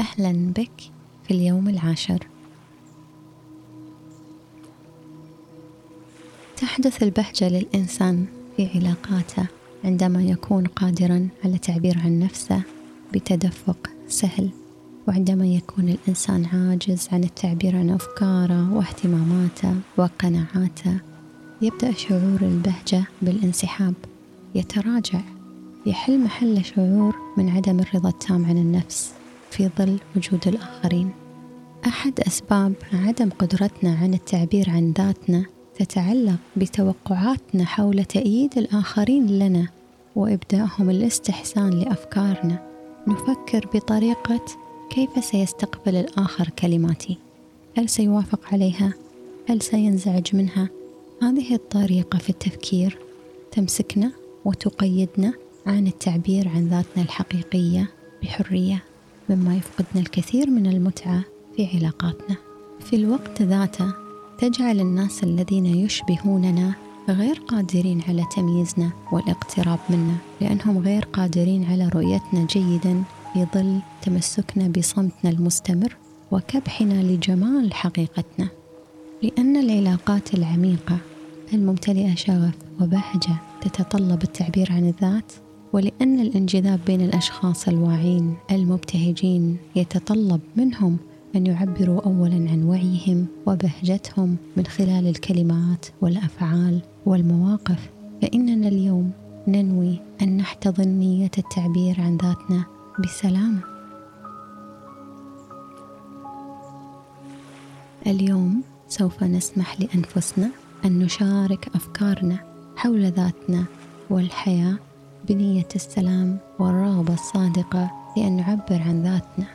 أهلا بك في اليوم العاشر. تحدث البهجة للإنسان في علاقاته عندما يكون قادرا على التعبير عن نفسه بتدفق سهل وعندما يكون الإنسان عاجز عن التعبير عن أفكاره واهتماماته وقناعاته يبدأ شعور البهجة بالانسحاب. يتراجع. يحل محل شعور من عدم الرضا التام عن النفس. في ظل وجود الآخرين. أحد أسباب عدم قدرتنا عن التعبير عن ذاتنا تتعلق بتوقعاتنا حول تأييد الآخرين لنا وإبدائهم الاستحسان لأفكارنا. نفكر بطريقة كيف سيستقبل الآخر كلماتي؟ هل سيوافق عليها؟ هل سينزعج منها؟ هذه الطريقة في التفكير تمسكنا وتقيدنا عن التعبير عن ذاتنا الحقيقية بحرية. مما يفقدنا الكثير من المتعة في علاقاتنا. في الوقت ذاته تجعل الناس الذين يشبهوننا غير قادرين على تمييزنا والاقتراب منا لأنهم غير قادرين على رؤيتنا جيدا في ظل تمسكنا بصمتنا المستمر وكبحنا لجمال حقيقتنا. لأن العلاقات العميقة الممتلئة شغف وبهجة تتطلب التعبير عن الذات ولأن الانجذاب بين الأشخاص الواعين المبتهجين يتطلب منهم أن يعبروا أولا عن وعيهم وبهجتهم من خلال الكلمات والأفعال والمواقف. فإننا اليوم ننوي أن نحتضن نية التعبير عن ذاتنا بسلام. اليوم سوف نسمح لأنفسنا أن نشارك أفكارنا حول ذاتنا والحياة بنية السلام والرغبة الصادقة لأن نعبر عن ذاتنا.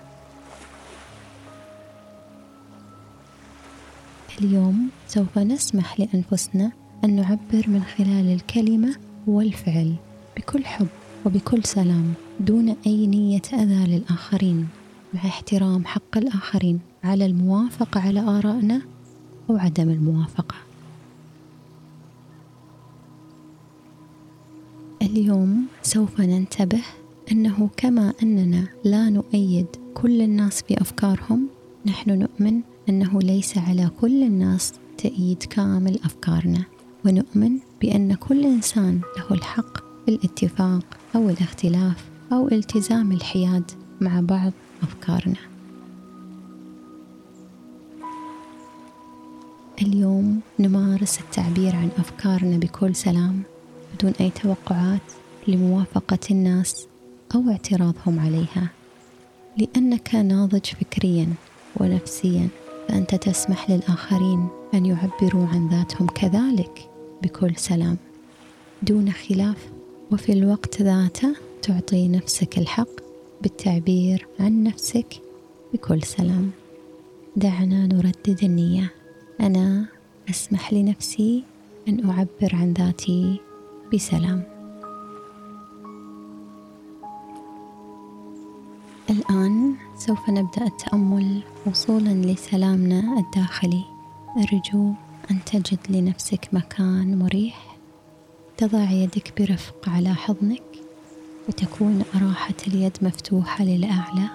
اليوم سوف نسمح لأنفسنا أن نعبر من خلال الكلمة والفعل بكل حب وبكل سلام دون أي نية أذى للآخرين مع احترام حق الآخرين على الموافقة على آرائنا أو عدم الموافقة. اليوم سوف ننتبه أنه كما أننا لا نؤيد كل الناس بأفكارهم نحن نؤمن أنه ليس على كل الناس تأييد كامل أفكارنا ونؤمن بأن كل إنسان له الحق في الاتفاق أو الاختلاف أو التزام الحياد مع بعض أفكارنا. اليوم نمارس التعبير عن أفكارنا بكل سلام. بدون أي توقعات لموافقة الناس أو اعتراضهم عليها. لأنك ناضج فكريا ونفسيا فأنت تسمح للآخرين أن يعبروا عن ذاتهم كذلك بكل سلام. دون خلاف وفي الوقت ذاته تعطي نفسك الحق بالتعبير عن نفسك بكل سلام. دعنا نردد النية. أنا أسمح لنفسي أن أعبر عن ذاتي بسلام. الآن سوف نبدأ التأمل وصولا لسلامنا الداخلي. أرجو أن تجد لنفسك مكان مريح. تضع يدك برفق على حضنك وتكون راحة اليد مفتوحة للأعلى.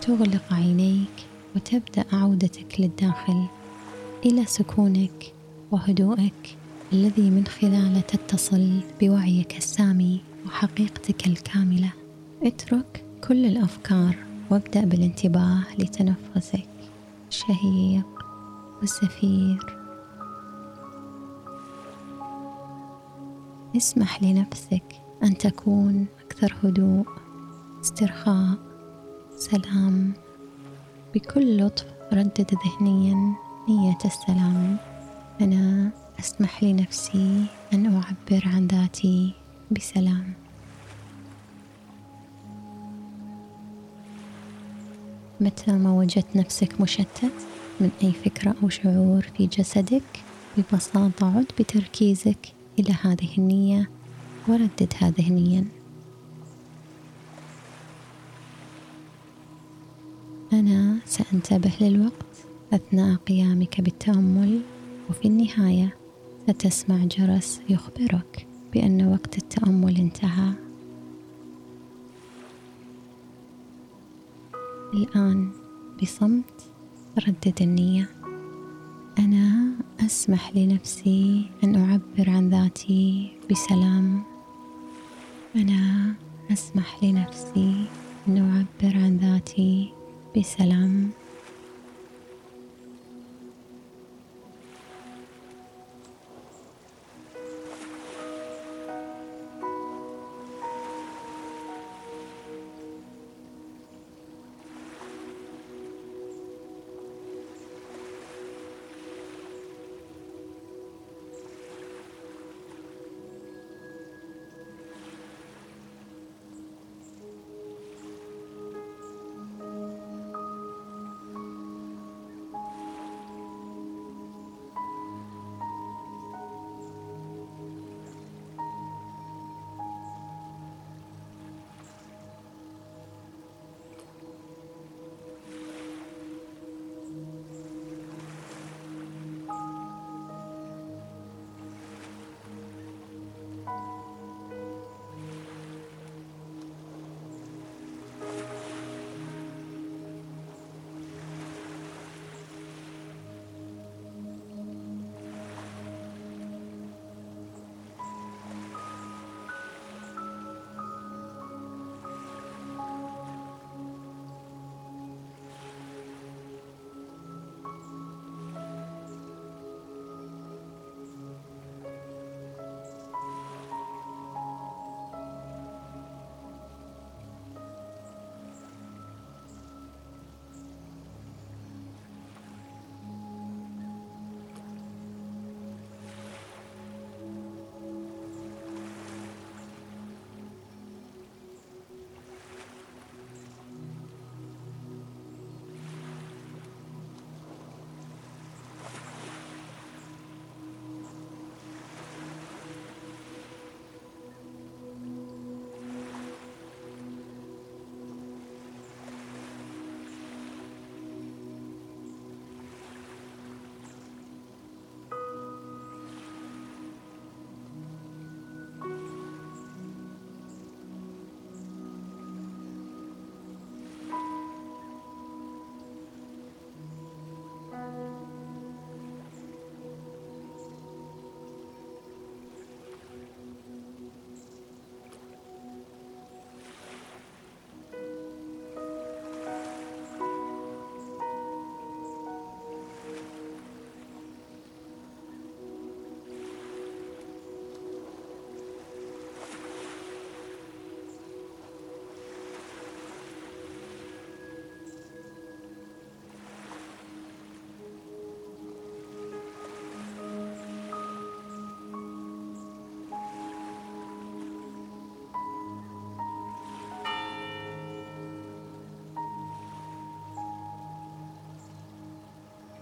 تغلق عينيك وتبدأ عودتك للداخل إلى سكونك وهدوءك. الذي من خلاله تتصل بوعيك السامي وحقيقتك الكاملة. اترك كل الأفكار وابدأ بالانتباه لتنفسك. الشهيق والزفير اسمح لنفسك أن تكون أكثر هدوء استرخاء سلام. بكل لطف ردد ذهنيا نية السلام. أنا أسمح لنفسي أن أعبر عن ذاتي بسلام. متى ما وجدت نفسك مشتت من أي فكرة أو شعور في جسدك ببساطة عد بتركيزك إلى هذه النية ورددها ذهنيا أنا سأنتبه للوقت أثناء قيامك بالتأمل وفي النهاية. ستسمع جرس يخبرك بأن وقت التأمل انتهى. الآن بصمت ردد النية. أنا أسمح لنفسي أن أعبر عن ذاتي بسلام. أنا أسمح لنفسي أن أعبر عن ذاتي بسلام.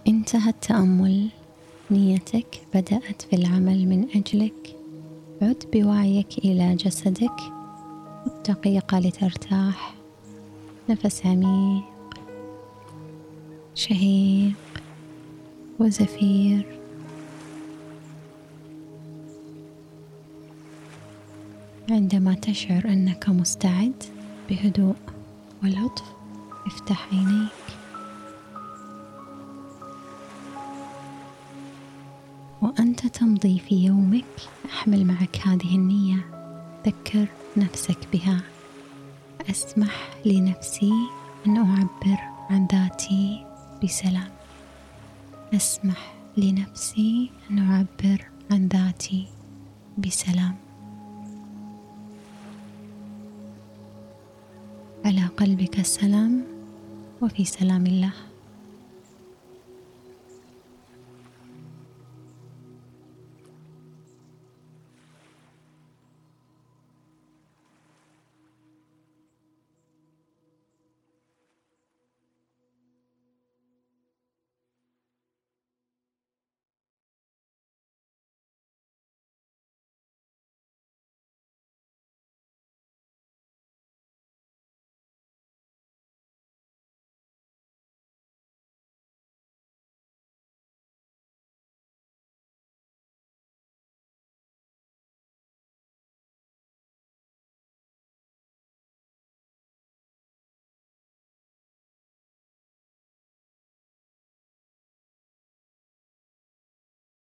انتهى التأمل. نيتك بدأت في العمل من أجلك. عد بوعيك إلى جسدك. دقيقة لترتاح. نفس عميق. شهيق. وزفير. عندما تشعر أنك مستعد بهدوء ولطف افتح عينيك. وأنت تمضي في يومك. أحمل معك هذه النية. ذكر نفسك بها. أسمح لنفسي أن أعبر عن ذاتي بسلام. أسمح لنفسي أن أعبر عن ذاتي بسلام. على قلبك السلام. وفي سلام الله.